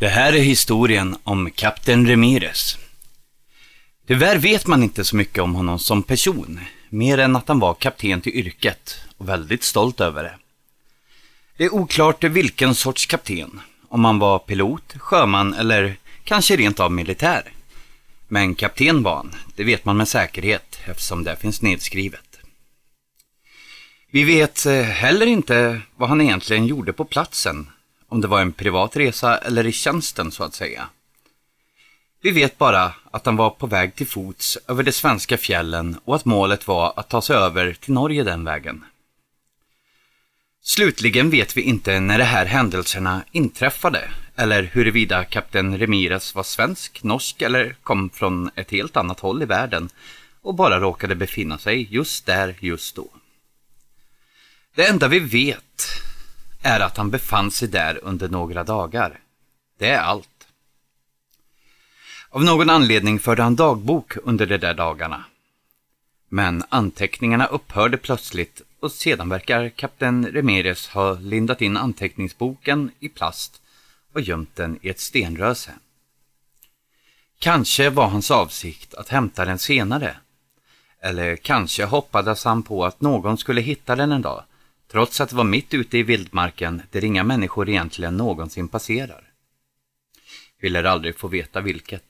Det här är historien om kapten Ramirez. Tyvärr vet man inte så mycket om honom som person, mer än att han var kapten till yrket och väldigt stolt över det. Det är oklart vilken sorts kapten, om han var pilot, sjöman eller kanske rent av militär. Men kapten var han, det vet man med säkerhet eftersom det finns nedskrivet. Vi vet eh, heller inte vad han egentligen gjorde på platsen om det var en privat resa eller i tjänsten så att säga. Vi vet bara att han var på väg till fots över de svenska fjällen och att målet var att ta sig över till Norge den vägen. Slutligen vet vi inte när de här händelserna inträffade eller huruvida kapten Ramirez var svensk, norsk eller kom från ett helt annat håll i världen och bara råkade befinna sig just där just då. Det enda vi vet är att han befann sig där under några dagar. Det är allt. Av någon anledning förde han dagbok under de där dagarna. Men anteckningarna upphörde plötsligt och sedan verkar kapten Remeres ha lindat in anteckningsboken i plast och gömt den i ett stenröse. Kanske var hans avsikt att hämta den senare. Eller kanske hoppades han på att någon skulle hitta den en dag trots att det var mitt ute i vildmarken där inga människor egentligen någonsin passerar. Vi lär aldrig få veta vilket.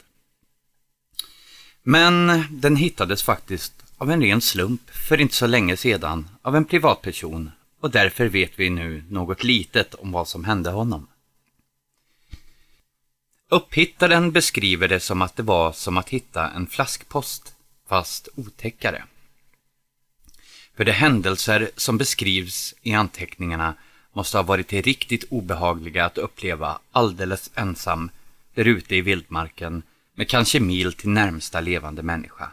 Men den hittades faktiskt av en ren slump för inte så länge sedan av en privatperson och därför vet vi nu något litet om vad som hände honom. Upphittaren beskriver det som att det var som att hitta en flaskpost, fast otäckare. För de händelser som beskrivs i anteckningarna måste ha varit riktigt obehagliga att uppleva alldeles ensam där ute i vildmarken med kanske mil till närmsta levande människa.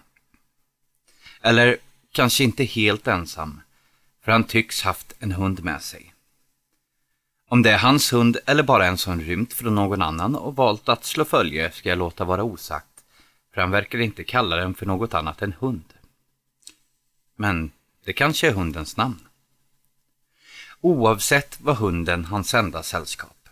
Eller kanske inte helt ensam, för han tycks haft en hund med sig. Om det är hans hund eller bara en som rymt från någon annan och valt att slå följe ska jag låta vara osagt, för han verkar inte kalla den för något annat än hund. Men det kanske är hundens namn. Oavsett var hunden hans enda sällskap.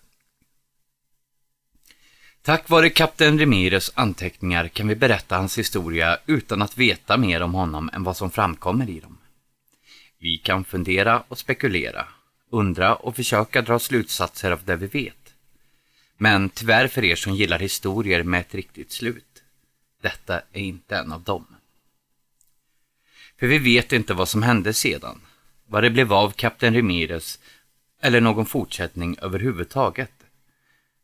Tack vare kapten Remires anteckningar kan vi berätta hans historia utan att veta mer om honom än vad som framkommer i dem. Vi kan fundera och spekulera, undra och försöka dra slutsatser av det vi vet. Men tyvärr för er som gillar historier med ett riktigt slut. Detta är inte en av dem. För vi vet inte vad som hände sedan. Vad det blev av kapten Ramirez eller någon fortsättning överhuvudtaget.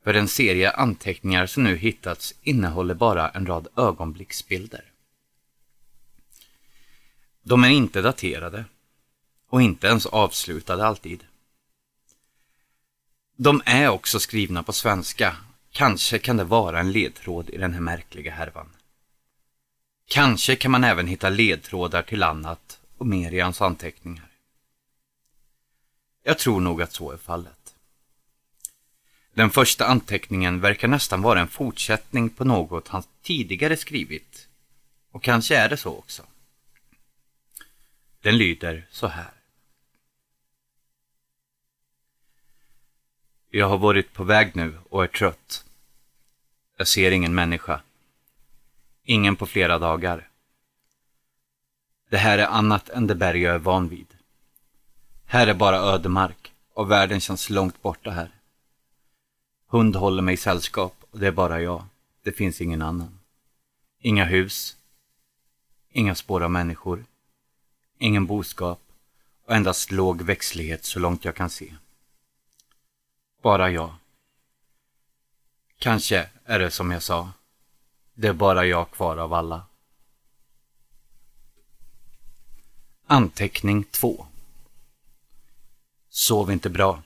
För den serie anteckningar som nu hittats innehåller bara en rad ögonblicksbilder. De är inte daterade och inte ens avslutade alltid. De är också skrivna på svenska. Kanske kan det vara en ledtråd i den här märkliga härvan. Kanske kan man även hitta ledtrådar till annat och mer i hans anteckningar. Jag tror nog att så är fallet. Den första anteckningen verkar nästan vara en fortsättning på något han tidigare skrivit. Och kanske är det så också. Den lyder så här. Jag har varit på väg nu och är trött. Jag ser ingen människa. Ingen på flera dagar. Det här är annat än det berg jag är van vid. Här är bara ödemark och världen känns långt borta här. Hund håller mig sällskap och det är bara jag. Det finns ingen annan. Inga hus. Inga spår av människor. Ingen boskap och endast låg växtlighet så långt jag kan se. Bara jag. Kanske är det som jag sa. Det är bara jag kvar av alla. Anteckning 2 Sov inte bra.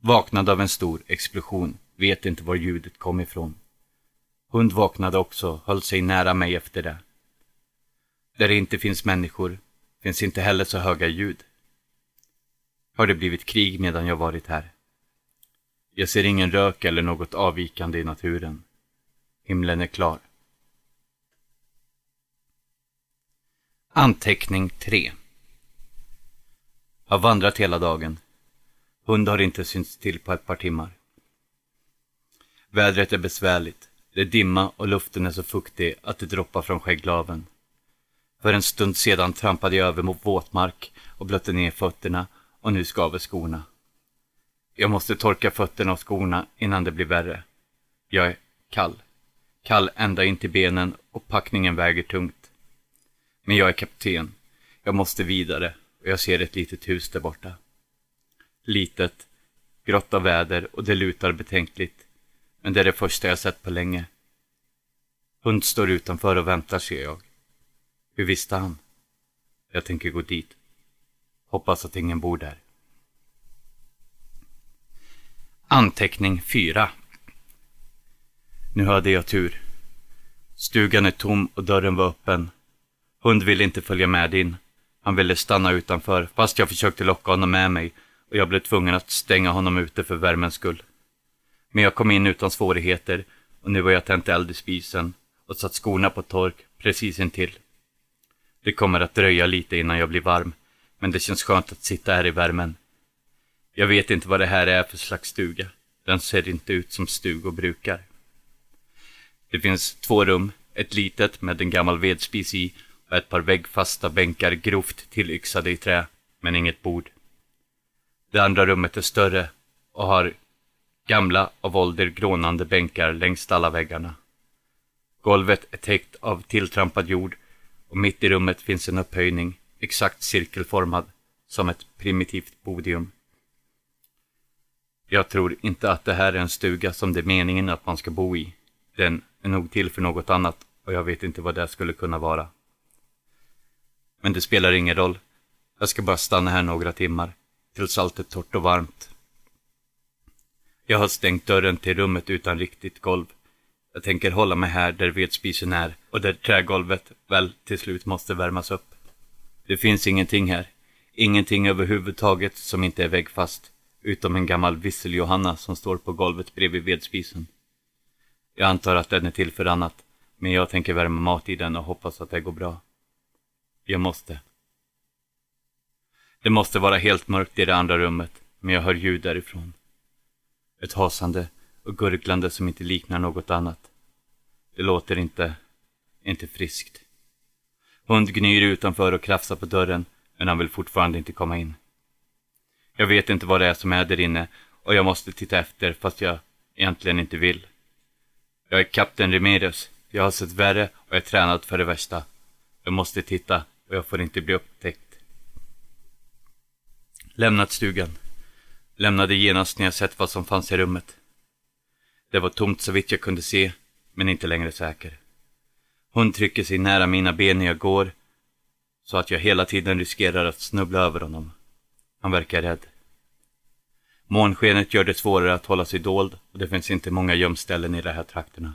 Vaknade av en stor explosion. Vet inte var ljudet kom ifrån. Hund vaknade också, höll sig nära mig efter det. Där det inte finns människor finns inte heller så höga ljud. Har det blivit krig medan jag varit här? Jag ser ingen rök eller något avvikande i naturen. Himlen är klar. Anteckning 3 Har vandrat hela dagen. Hund har inte synts till på ett par timmar. Vädret är besvärligt. Det är dimma och luften är så fuktig att det droppar från skägglaven. För en stund sedan trampade jag över mot våtmark och blötte ner fötterna och nu skaver skorna. Jag måste torka fötterna och skorna innan det blir värre. Jag är kall. Kall ända in till benen och packningen väger tungt. Men jag är kapten. Jag måste vidare och jag ser ett litet hus där borta. Litet, grått av väder och det lutar betänkligt. Men det är det första jag sett på länge. Hund står utanför och väntar ser jag. Hur visste han? Jag tänker gå dit. Hoppas att ingen bor där. Anteckning 4 nu hade jag tur. Stugan är tom och dörren var öppen. Hund ville inte följa med in. Han ville stanna utanför, fast jag försökte locka honom med mig och jag blev tvungen att stänga honom ute för värmens skull. Men jag kom in utan svårigheter och nu var jag tänt eld i spisen och satt skorna på tork precis intill. Det kommer att dröja lite innan jag blir varm, men det känns skönt att sitta här i värmen. Jag vet inte vad det här är för slags stuga. Den ser inte ut som stugor brukar. Det finns två rum, ett litet med en gammal vedspis i och ett par väggfasta bänkar grovt tillyxade i trä, men inget bord. Det andra rummet är större och har gamla av ålder grånande bänkar längs alla väggarna. Golvet är täckt av tilltrampad jord och mitt i rummet finns en upphöjning, exakt cirkelformad, som ett primitivt podium. Jag tror inte att det här är en stuga som det är meningen att man ska bo i. Den är nog till för något annat och jag vet inte vad det skulle kunna vara. Men det spelar ingen roll. Jag ska bara stanna här några timmar, tills allt är torrt och varmt. Jag har stängt dörren till rummet utan riktigt golv. Jag tänker hålla mig här där vedspisen är och där trägolvet väl till slut måste värmas upp. Det finns ingenting här. Ingenting överhuvudtaget som inte är väggfast. Utom en gammal vissel-Johanna som står på golvet bredvid vedspisen. Jag antar att den är till för annat, men jag tänker värma mat i den och hoppas att det går bra. Jag måste. Det måste vara helt mörkt i det andra rummet, men jag hör ljud därifrån. Ett hasande och gurglande som inte liknar något annat. Det låter inte, inte friskt. Hund gnyr utanför och krafsar på dörren, men han vill fortfarande inte komma in. Jag vet inte vad det är som är där inne och jag måste titta efter fast jag egentligen inte vill. Jag är kapten Ramirez. Jag har sett värre och är tränad för det värsta. Jag måste titta och jag får inte bli upptäckt. Lämnat stugan. Lämnade genast när jag sett vad som fanns i rummet. Det var tomt så vitt jag kunde se, men inte längre säker. Hon trycker sig nära mina ben när jag går, så att jag hela tiden riskerar att snubbla över honom. Han verkar rädd. Månskenet gör det svårare att hålla sig dold och det finns inte många gömställen i de här trakterna.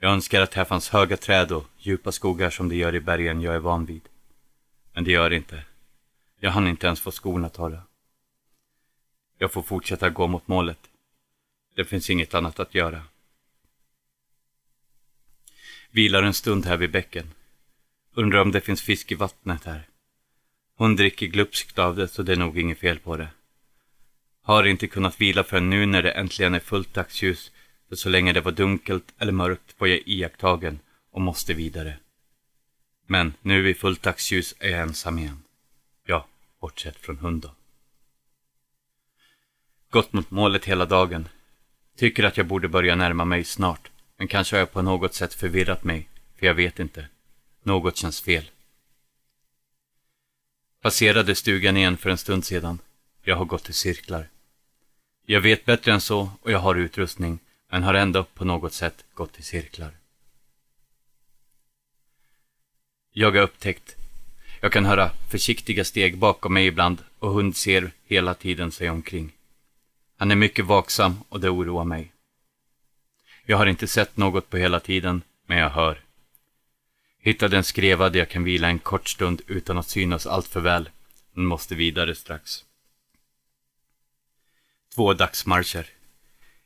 Jag önskar att här fanns höga träd och djupa skogar som det gör i bergen jag är van vid. Men det gör det inte. Jag hann inte ens få skorna torra. Jag får fortsätta gå mot målet. Det finns inget annat att göra. Vilar en stund här vid bäcken. Undrar om det finns fisk i vattnet här. Hon dricker glupskt av det så det är nog inget fel på det. Har inte kunnat vila förrän nu när det äntligen är fullt dagsljus. För så länge det var dunkelt eller mörkt var jag iakttagen och måste vidare. Men nu i fullt dagsljus är jag ensam igen. Ja, bortsett från hunden. Gått mot målet hela dagen. Tycker att jag borde börja närma mig snart. Men kanske har jag på något sätt förvirrat mig. För jag vet inte. Något känns fel. Passerade stugan igen för en stund sedan. Jag har gått i cirklar. Jag vet bättre än så och jag har utrustning, men har ändå på något sätt gått i cirklar. Jag har upptäckt. Jag kan höra försiktiga steg bakom mig ibland och hund ser hela tiden sig omkring. Han är mycket vaksam och det oroar mig. Jag har inte sett något på hela tiden, men jag hör. Hittade en skreva där jag kan vila en kort stund utan att synas allt för väl, men måste vidare strax. Två dagsmarscher.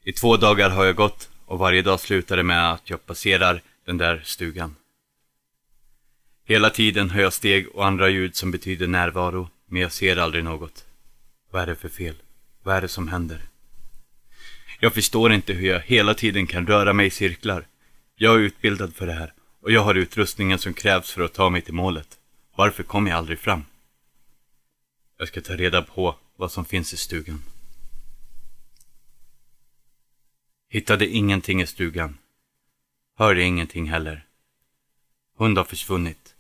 I två dagar har jag gått och varje dag slutar det med att jag passerar den där stugan. Hela tiden hör jag steg och andra ljud som betyder närvaro, men jag ser aldrig något. Vad är det för fel? Vad är det som händer? Jag förstår inte hur jag hela tiden kan röra mig i cirklar. Jag är utbildad för det här och jag har utrustningen som krävs för att ta mig till målet. Varför kommer jag aldrig fram? Jag ska ta reda på vad som finns i stugan. Hittade ingenting i stugan. Hörde ingenting heller. Hund har försvunnit.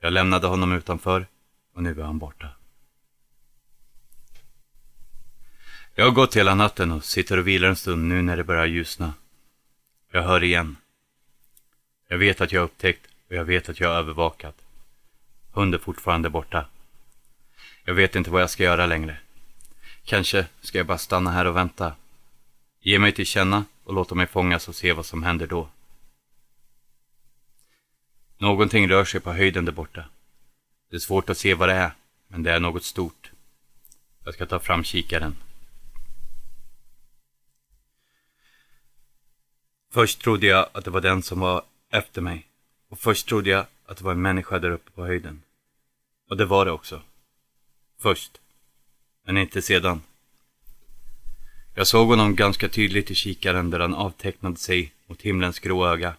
Jag lämnade honom utanför och nu är han borta. Jag har gått hela natten och sitter och vilar en stund nu när det börjar ljusna. Jag hör igen. Jag vet att jag har upptäckt och jag vet att jag har övervakat. Hund är fortfarande borta. Jag vet inte vad jag ska göra längre. Kanske ska jag bara stanna här och vänta. Ge mig till känna och låta mig fångas och se vad som händer då. Någonting rör sig på höjden där borta. Det är svårt att se vad det är, men det är något stort. Jag ska ta fram kikaren. Först trodde jag att det var den som var efter mig. Och först trodde jag att det var en människa där uppe på höjden. Och det var det också. Först. Men inte sedan. Jag såg honom ganska tydligt i kikaren där han avtecknade sig mot himlens grå öga.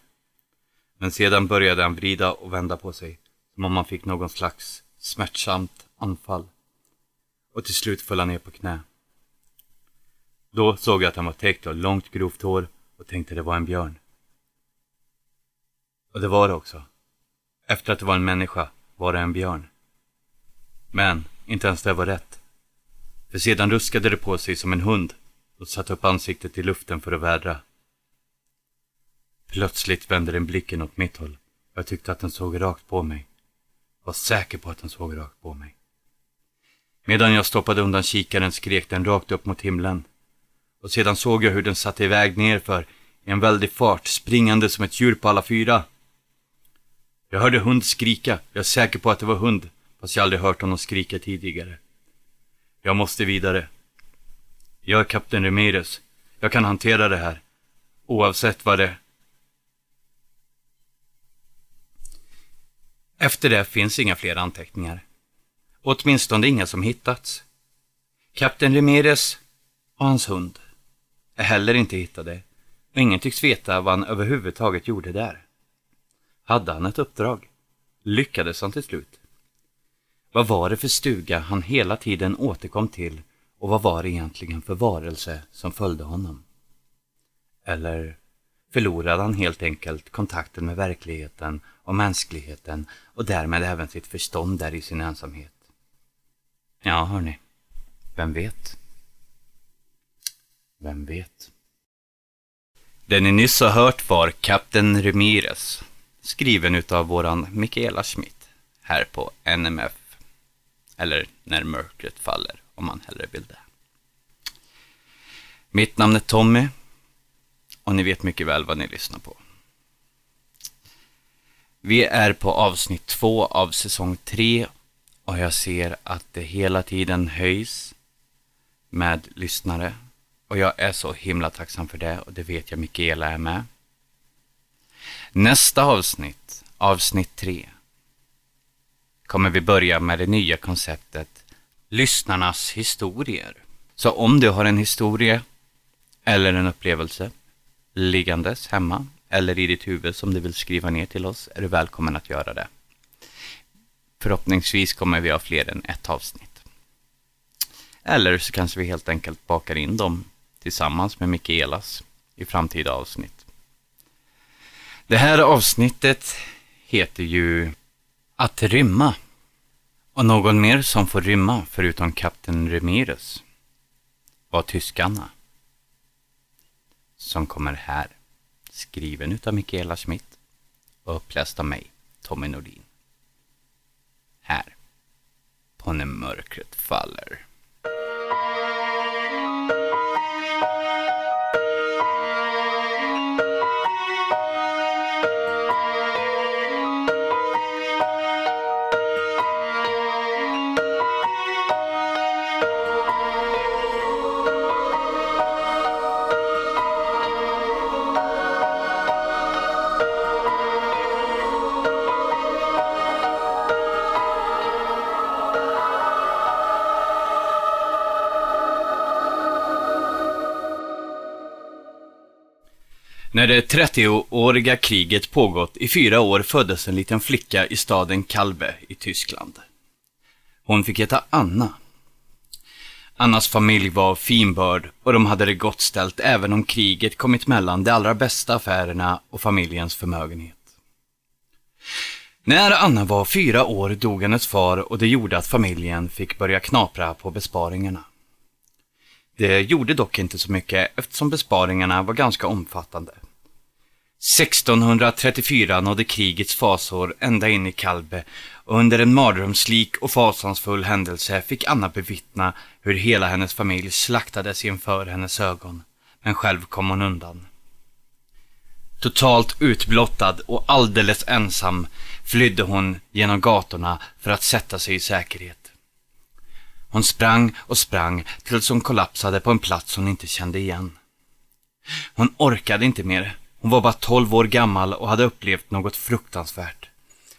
Men sedan började han vrida och vända på sig, som om han fick någon slags smärtsamt anfall. Och till slut föll han ner på knä. Då såg jag att han var täckt av långt grovt hår och tänkte det var en björn. Och det var det också. Efter att det var en människa var det en björn. Men inte ens det var rätt. För sedan ruskade det på sig som en hund och satte upp ansiktet i luften för att vädra. Plötsligt vände den blicken åt mitt håll. Jag tyckte att den såg rakt på mig. Var säker på att den såg rakt på mig. Medan jag stoppade undan kikaren skrek den rakt upp mot himlen. Och sedan såg jag hur den satte iväg nerför i en väldig fart, springande som ett djur på alla fyra. Jag hörde hund skrika. Jag är säker på att det var hund, fast jag aldrig hört honom skrika tidigare. Jag måste vidare. Jag är kapten Ramirez. Jag kan hantera det här. Oavsett vad det... Efter det finns inga fler anteckningar. Åtminstone inga som hittats. Kapten Ramirez och hans hund är heller inte hittade och ingen tycks veta vad han överhuvudtaget gjorde där. Hade han ett uppdrag? Lyckades han till slut? Vad var det för stuga han hela tiden återkom till och vad var det egentligen för varelse som följde honom? Eller förlorade han helt enkelt kontakten med verkligheten och mänskligheten och därmed även sitt förstånd där i sin ensamhet? Ja, hörni. Vem vet? Vem vet? Det ni nyss har hört var Kapten Ramirez, skriven utav våran Michaela Schmidt, här på NMF. Eller När mörkret faller, om man hellre vill det. Mitt namn är Tommy, och ni vet mycket väl vad ni lyssnar på. Vi är på avsnitt två av säsong tre och jag ser att det hela tiden höjs med lyssnare och jag är så himla tacksam för det och det vet jag Mikaela är med. Nästa avsnitt, avsnitt tre, kommer vi börja med det nya konceptet Lyssnarnas historier. Så om du har en historia eller en upplevelse liggandes hemma eller i ditt huvud som du vill skriva ner till oss är du välkommen att göra det. Förhoppningsvis kommer vi ha fler än ett avsnitt. Eller så kanske vi helt enkelt bakar in dem tillsammans med Mikaelas i framtida avsnitt. Det här avsnittet heter ju Att rymma. Och någon mer som får rymma förutom kapten Ramirez var tyskarna. Som kommer här, skriven utav Mikaela Schmidt och uppläst av mig, Tommy Nordin. Här, på När mörkret faller. När det 30-åriga kriget pågått i fyra år föddes en liten flicka i staden Kalbe i Tyskland. Hon fick heta Anna. Annas familj var finbörd och de hade det gott ställt även om kriget kommit mellan de allra bästa affärerna och familjens förmögenhet. När Anna var fyra år dog hennes far och det gjorde att familjen fick börja knapra på besparingarna. Det gjorde dock inte så mycket eftersom besparingarna var ganska omfattande. 1634 nådde krigets fasor ända in i Kalbe och under en mardrömslik och fasansfull händelse fick Anna bevittna hur hela hennes familj slaktades inför hennes ögon. Men själv kom hon undan. Totalt utblottad och alldeles ensam flydde hon genom gatorna för att sätta sig i säkerhet. Hon sprang och sprang tills hon kollapsade på en plats hon inte kände igen. Hon orkade inte mer. Hon var bara 12 år gammal och hade upplevt något fruktansvärt.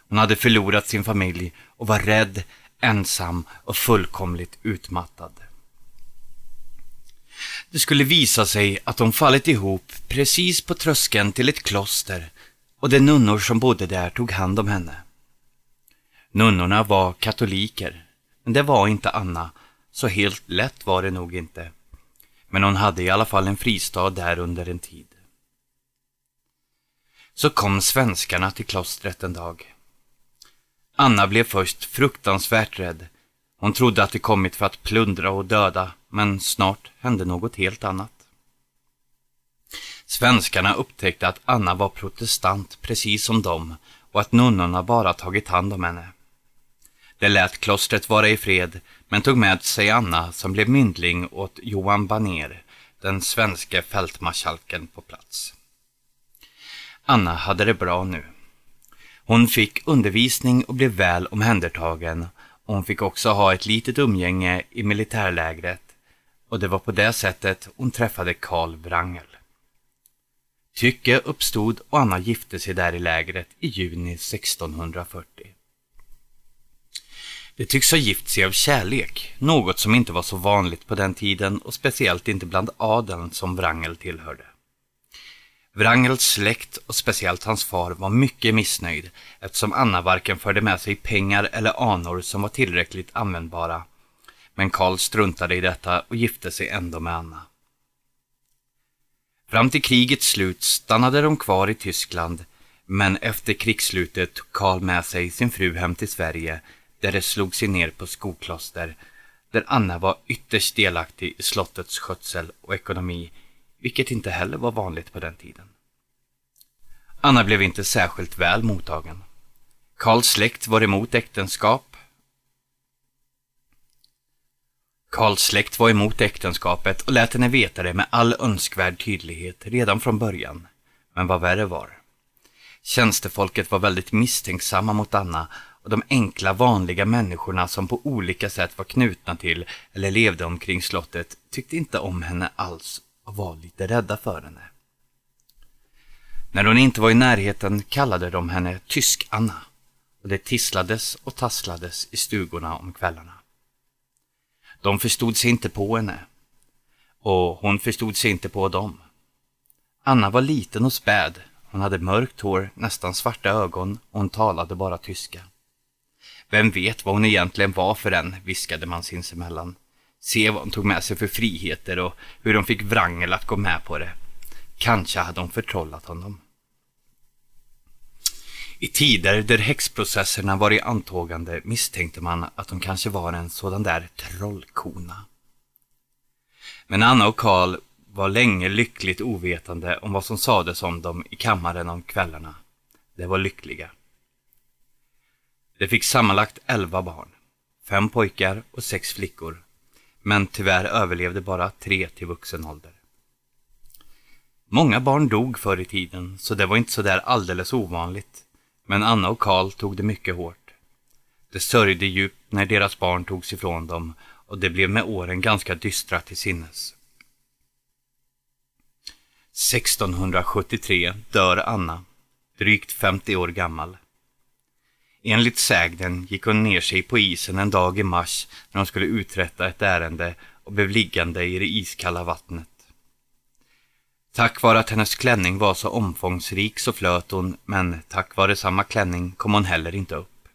Hon hade förlorat sin familj och var rädd, ensam och fullkomligt utmattad. Det skulle visa sig att hon fallit ihop precis på tröskeln till ett kloster och de nunnor som bodde där tog hand om henne. Nunnorna var katoliker, men det var inte Anna, så helt lätt var det nog inte. Men hon hade i alla fall en fristad där under en tid. Så kom svenskarna till klostret en dag. Anna blev först fruktansvärt rädd. Hon trodde att de kommit för att plundra och döda, men snart hände något helt annat. Svenskarna upptäckte att Anna var protestant precis som dem och att nunnorna bara tagit hand om henne. De lät klostret vara i fred men tog med sig Anna som blev myndling åt Johan Baner, den svenske fältmarskalken på plats. Anna hade det bra nu. Hon fick undervisning och blev väl omhändertagen och hon fick också ha ett litet umgänge i militärlägret och det var på det sättet hon träffade Karl Wrangel. Tycke uppstod och Anna gifte sig där i lägret i juni 1640. De tycks ha gift sig av kärlek, något som inte var så vanligt på den tiden och speciellt inte bland adeln som Wrangel tillhörde. Wrangels släkt och speciellt hans far var mycket missnöjd eftersom Anna varken förde med sig pengar eller anor som var tillräckligt användbara. Men Karl struntade i detta och gifte sig ändå med Anna. Fram till krigets slut stannade de kvar i Tyskland men efter krigsslutet tog Karl med sig sin fru hem till Sverige där de slog sig ner på Skokloster där Anna var ytterst delaktig i slottets skötsel och ekonomi vilket inte heller var vanligt på den tiden. Anna blev inte särskilt väl mottagen. Karls släkt var emot äktenskap. Karls släkt var emot äktenskapet och lät henne veta det med all önskvärd tydlighet redan från början. Men vad värre var. Tjänstefolket var väldigt misstänksamma mot Anna och de enkla vanliga människorna som på olika sätt var knutna till eller levde omkring slottet tyckte inte om henne alls och var lite rädda för henne. När hon inte var i närheten kallade de henne Tysk-Anna och det tisslades och tasslades i stugorna om kvällarna. De förstod sig inte på henne och hon förstod sig inte på dem. Anna var liten och späd. Hon hade mörkt hår, nästan svarta ögon och hon talade bara tyska. Vem vet vad hon egentligen var för en, viskade man sinsemellan. Se vad hon tog med sig för friheter och hur de fick Wrangel att gå med på det. Kanske hade hon förtrollat honom. I tider där häxprocesserna var i antågande misstänkte man att hon kanske var en sådan där trollkona. Men Anna och Karl var länge lyckligt ovetande om vad som sades om dem i kammaren om kvällarna. De var lyckliga. De fick sammanlagt elva barn. Fem pojkar och sex flickor. Men tyvärr överlevde bara tre till vuxen ålder. Många barn dog förr i tiden, så det var inte så där alldeles ovanligt. Men Anna och Karl tog det mycket hårt. De sörjde djupt när deras barn togs ifrån dem och det blev med åren ganska dystra till sinnes. 1673 dör Anna, drygt 50 år gammal. Enligt sägnen gick hon ner sig på isen en dag i mars när hon skulle uträtta ett ärende och blev liggande i det iskalla vattnet. Tack vare att hennes klänning var så omfångsrik så flöt hon, men tack vare samma klänning kom hon heller inte upp.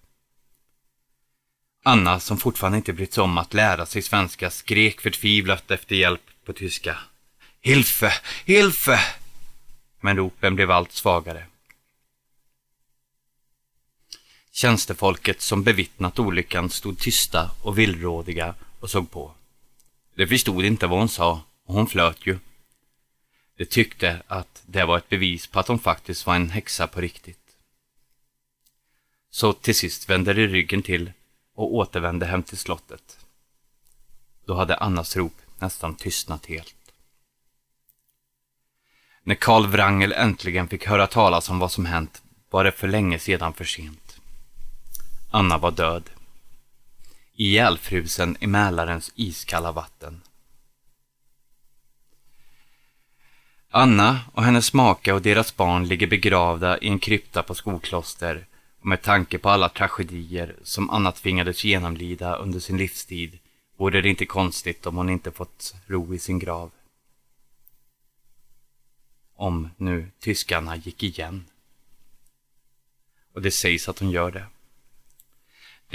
Anna, som fortfarande inte brytt sig om att lära sig svenska, skrek förtvivlat efter hjälp på tyska. Hilfe! Hilfe! Men ropen blev allt svagare. Tjänstefolket som bevittnat olyckan stod tysta och villrådiga och såg på. De förstod inte vad hon sa och hon flöt ju. De tyckte att det var ett bevis på att hon faktiskt var en häxa på riktigt. Så till sist vände de ryggen till och återvände hem till slottet. Då hade Annas rop nästan tystnat helt. När Karl Wrangel äntligen fick höra talas om vad som hänt var det för länge sedan för sent. Anna var död. Ihjälfrusen i Mälarens iskalla vatten. Anna och hennes make och deras barn ligger begravda i en krypta på Skokloster och med tanke på alla tragedier som Anna tvingades genomlida under sin livstid vore det inte konstigt om hon inte fått ro i sin grav. Om nu tyskarna gick igen. Och det sägs att hon gör det.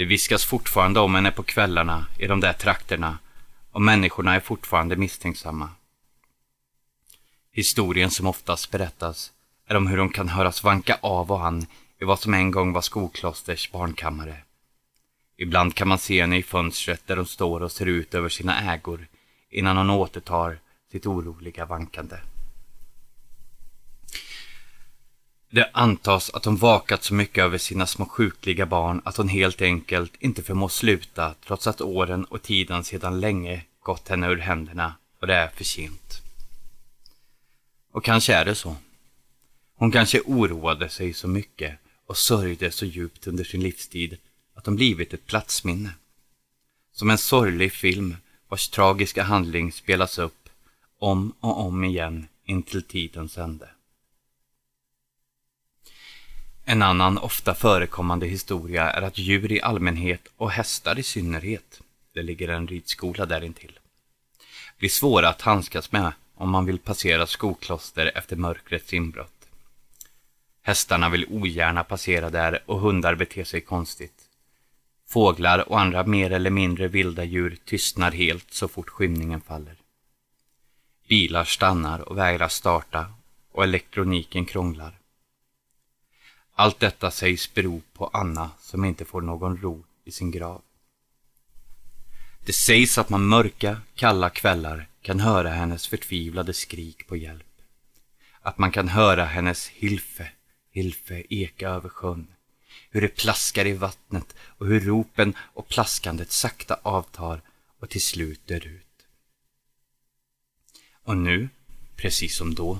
Det viskas fortfarande om henne på kvällarna i de där trakterna och människorna är fortfarande misstänksamma. Historien som oftast berättas är om hur de kan höras vanka av och an i vad som en gång var Skoklosters barnkammare. Ibland kan man se henne i fönstret där hon står och ser ut över sina ägor innan hon återtar sitt oroliga vankande. Det antas att hon vakat så mycket över sina små sjukliga barn att hon helt enkelt inte förmår sluta trots att åren och tiden sedan länge gått henne ur händerna och det är för sent. Och kanske är det så. Hon kanske oroade sig så mycket och sörjde så djupt under sin livstid att hon blivit ett platsminne. Som en sorglig film vars tragiska handling spelas upp om och om igen intill tidens ände. En annan ofta förekommande historia är att djur i allmänhet och hästar i synnerhet, det ligger en ridskola där intill, blir svåra att handskas med om man vill passera skokloster efter mörkrets inbrott. Hästarna vill ogärna passera där och hundar beter sig konstigt. Fåglar och andra mer eller mindre vilda djur tystnar helt så fort skymningen faller. Bilar stannar och vägrar starta och elektroniken krånglar. Allt detta sägs bero på Anna som inte får någon ro i sin grav. Det sägs att man mörka, kalla kvällar kan höra hennes förtvivlade skrik på hjälp. Att man kan höra hennes Hilfe, Hilfe eka över sjön. Hur det plaskar i vattnet och hur ropen och plaskandet sakta avtar och till slut dör ut. Och nu, precis som då,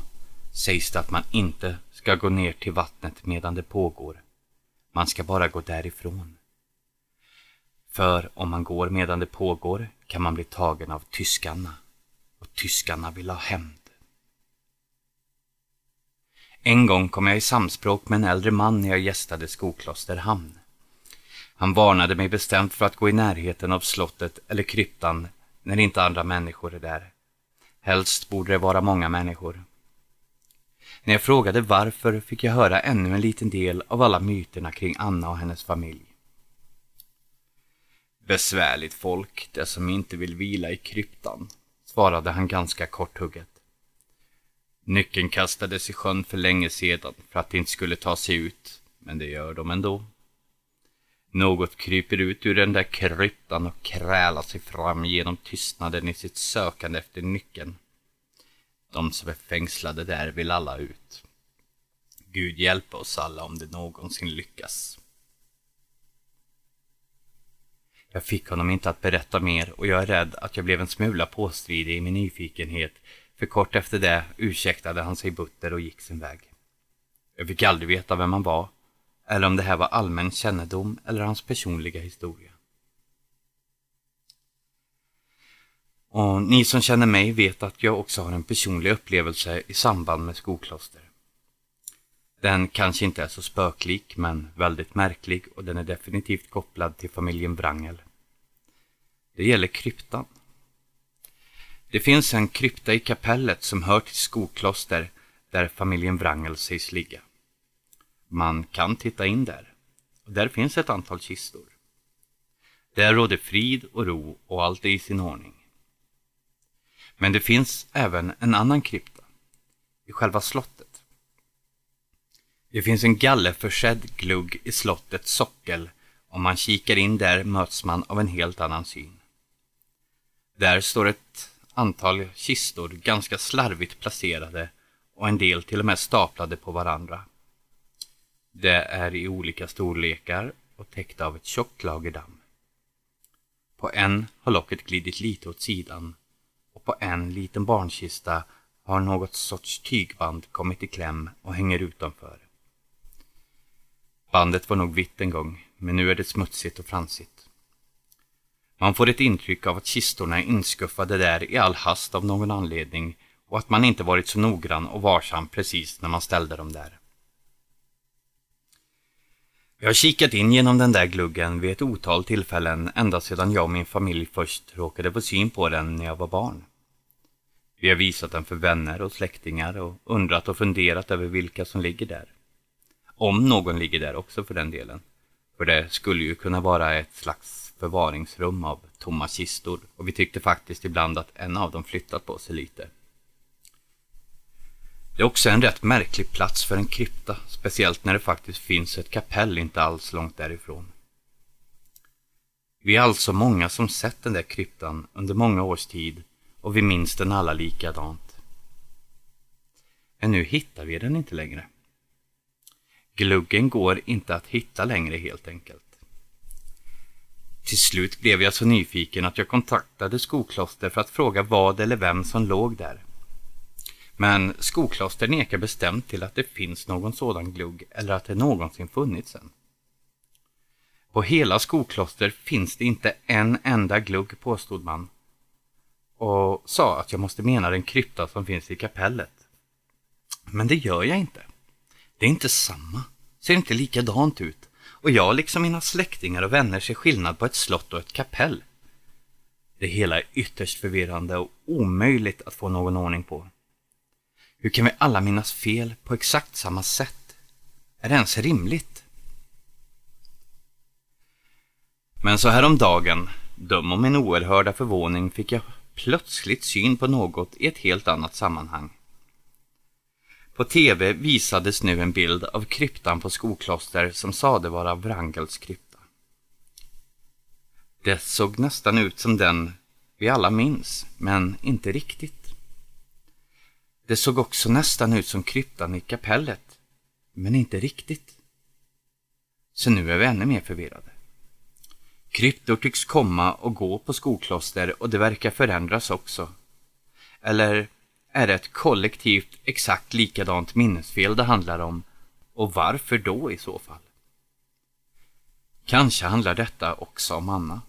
sägs det att man inte ska gå ner till vattnet medan det pågår. Man ska bara gå därifrån. För om man går medan det pågår kan man bli tagen av tyskarna. Och tyskarna vill ha hämnd. En gång kom jag i samspråk med en äldre man när jag gästade Skokloster hamn. Han varnade mig bestämt för att gå i närheten av slottet eller kryptan när inte andra människor är där. Helst borde det vara många människor. När jag frågade varför fick jag höra ännu en liten del av alla myterna kring Anna och hennes familj. Besvärligt folk, det som inte vill vila i kryptan, svarade han ganska korthugget. Nyckeln kastades i sjön för länge sedan för att de inte skulle ta sig ut, men det gör de ändå. Något kryper ut ur den där kryptan och krälar sig fram genom tystnaden i sitt sökande efter nyckeln. De som är fängslade där vill alla ut. Gud hjälpa oss alla om det någonsin lyckas. Jag fick honom inte att berätta mer och jag är rädd att jag blev en smula påstridig i min nyfikenhet för kort efter det ursäktade han sig butter och gick sin väg. Jag fick aldrig veta vem han var eller om det här var allmän kännedom eller hans personliga historia. Och ni som känner mig vet att jag också har en personlig upplevelse i samband med Skokloster. Den kanske inte är så spöklik men väldigt märklig och den är definitivt kopplad till familjen Wrangel. Det gäller kryptan. Det finns en krypta i kapellet som hör till Skokloster där familjen Wrangel sägs ligga. Man kan titta in där. Och där finns ett antal kistor. Där råder frid och ro och allt är i sin ordning. Men det finns även en annan krypta. I själva slottet. Det finns en gallerförsedd glugg i slottets sockel. Om man kikar in där möts man av en helt annan syn. Där står ett antal kistor ganska slarvigt placerade och en del till och med staplade på varandra. Det är i olika storlekar och täckta av ett tjockt lager damm. På en har locket glidit lite åt sidan och på en liten barnkista har något sorts tygband kommit i kläm och hänger utanför. Bandet var nog vitt en gång, men nu är det smutsigt och fransigt. Man får ett intryck av att kistorna är inskuffade där i all hast av någon anledning och att man inte varit så noggrann och varsam precis när man ställde dem där. Jag har kikat in genom den där gluggen vid ett otal tillfällen ända sedan jag och min familj först råkade få syn på den när jag var barn. Vi har visat den för vänner och släktingar och undrat och funderat över vilka som ligger där. Om någon ligger där också för den delen. För det skulle ju kunna vara ett slags förvaringsrum av tomma kistor och vi tyckte faktiskt ibland att en av dem flyttat på sig lite. Det är också en rätt märklig plats för en krypta, speciellt när det faktiskt finns ett kapell inte alls långt därifrån. Vi är alltså många som sett den där kryptan under många års tid och vi minns den alla likadant. Men nu hittar vi den inte längre. Gluggen går inte att hitta längre helt enkelt. Till slut blev jag så nyfiken att jag kontaktade Skokloster för att fråga vad eller vem som låg där. Men Skokloster nekar bestämt till att det finns någon sådan glugg eller att det någonsin funnits en. På hela Skokloster finns det inte en enda glugg, påstod man. Och sa att jag måste mena den krypta som finns i kapellet. Men det gör jag inte. Det är inte samma. Ser inte likadant ut. Och jag, liksom mina släktingar och vänner, ser skillnad på ett slott och ett kapell. Det hela är ytterst förvirrande och omöjligt att få någon ordning på. Hur kan vi alla minnas fel på exakt samma sätt? Är det ens rimligt? Men så häromdagen, döm om min oerhörda förvåning, fick jag plötsligt syn på något i ett helt annat sammanhang. På tv visades nu en bild av kryptan på Skokloster som sade vara Wrangels krypta. Det såg nästan ut som den vi alla minns, men inte riktigt. Det såg också nästan ut som kryptan i kapellet, men inte riktigt. Så nu är vi ännu mer förvirrade. Kryptor tycks komma och gå på skokloster och det verkar förändras också. Eller är det ett kollektivt exakt likadant minnesfel det handlar om? Och varför då i så fall? Kanske handlar detta också om Anna.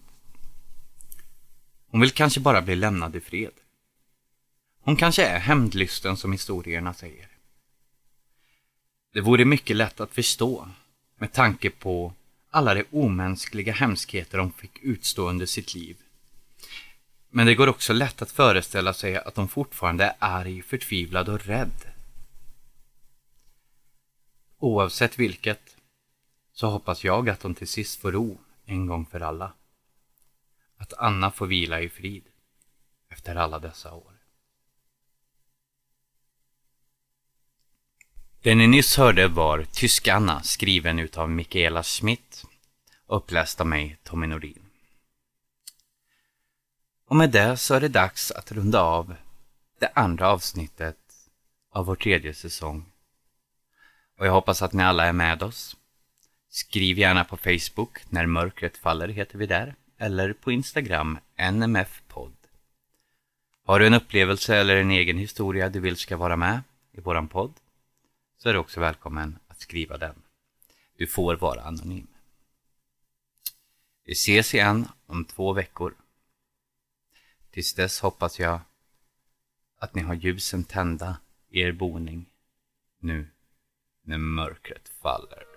Hon vill kanske bara bli lämnad i fred. Hon kanske är hämndlysten som historierna säger. Det vore mycket lätt att förstå med tanke på alla de omänskliga hemskheter de fick utstå under sitt liv. Men det går också lätt att föreställa sig att de fortfarande är arg, förtvivlad och rädd. Oavsett vilket så hoppas jag att de till sist får ro en gång för alla. Att Anna får vila i frid efter alla dessa år. Det ni nyss hörde var Tyskanna skriven utav Mikaela Schmidt, uppläst av mig, Tommy Nordin. Och med det så är det dags att runda av det andra avsnittet av vår tredje säsong. Och jag hoppas att ni alla är med oss. Skriv gärna på Facebook, När mörkret faller heter vi där, eller på Instagram, NMF-podd. Har du en upplevelse eller en egen historia du vill ska vara med i våran podd? Så är du också välkommen att skriva den. Du får vara anonym. Vi ses igen om två veckor. Tills dess hoppas jag att ni har ljusen tända i er boning nu när mörkret faller.